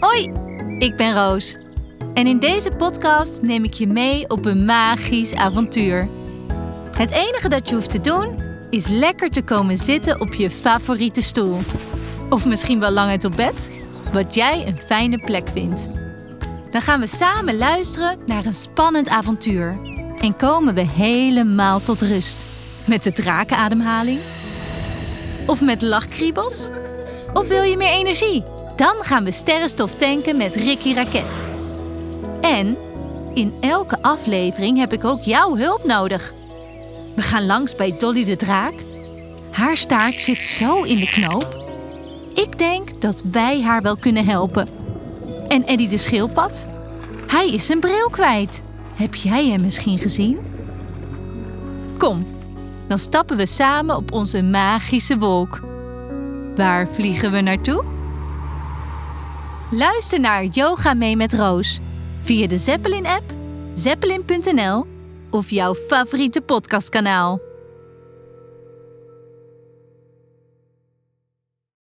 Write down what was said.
Hoi, ik ben Roos. En in deze podcast neem ik je mee op een magisch avontuur. Het enige dat je hoeft te doen is lekker te komen zitten op je favoriete stoel. Of misschien wel lang uit op bed, wat jij een fijne plek vindt. Dan gaan we samen luisteren naar een spannend avontuur. En komen we helemaal tot rust. Met de drakenademhaling? Of met lachkriebels? Of wil je meer energie? Dan gaan we sterrenstof tanken met Ricky Raket. En in elke aflevering heb ik ook jouw hulp nodig. We gaan langs bij Dolly de Draak. Haar staart zit zo in de knoop. Ik denk dat wij haar wel kunnen helpen. En Eddie de Schildpad? Hij is zijn bril kwijt. Heb jij hem misschien gezien? Kom, dan stappen we samen op onze magische wolk. Waar vliegen we naartoe? Luister naar Yoga mee met Roos via de Zeppelin-app, zeppelin.nl of jouw favoriete podcastkanaal.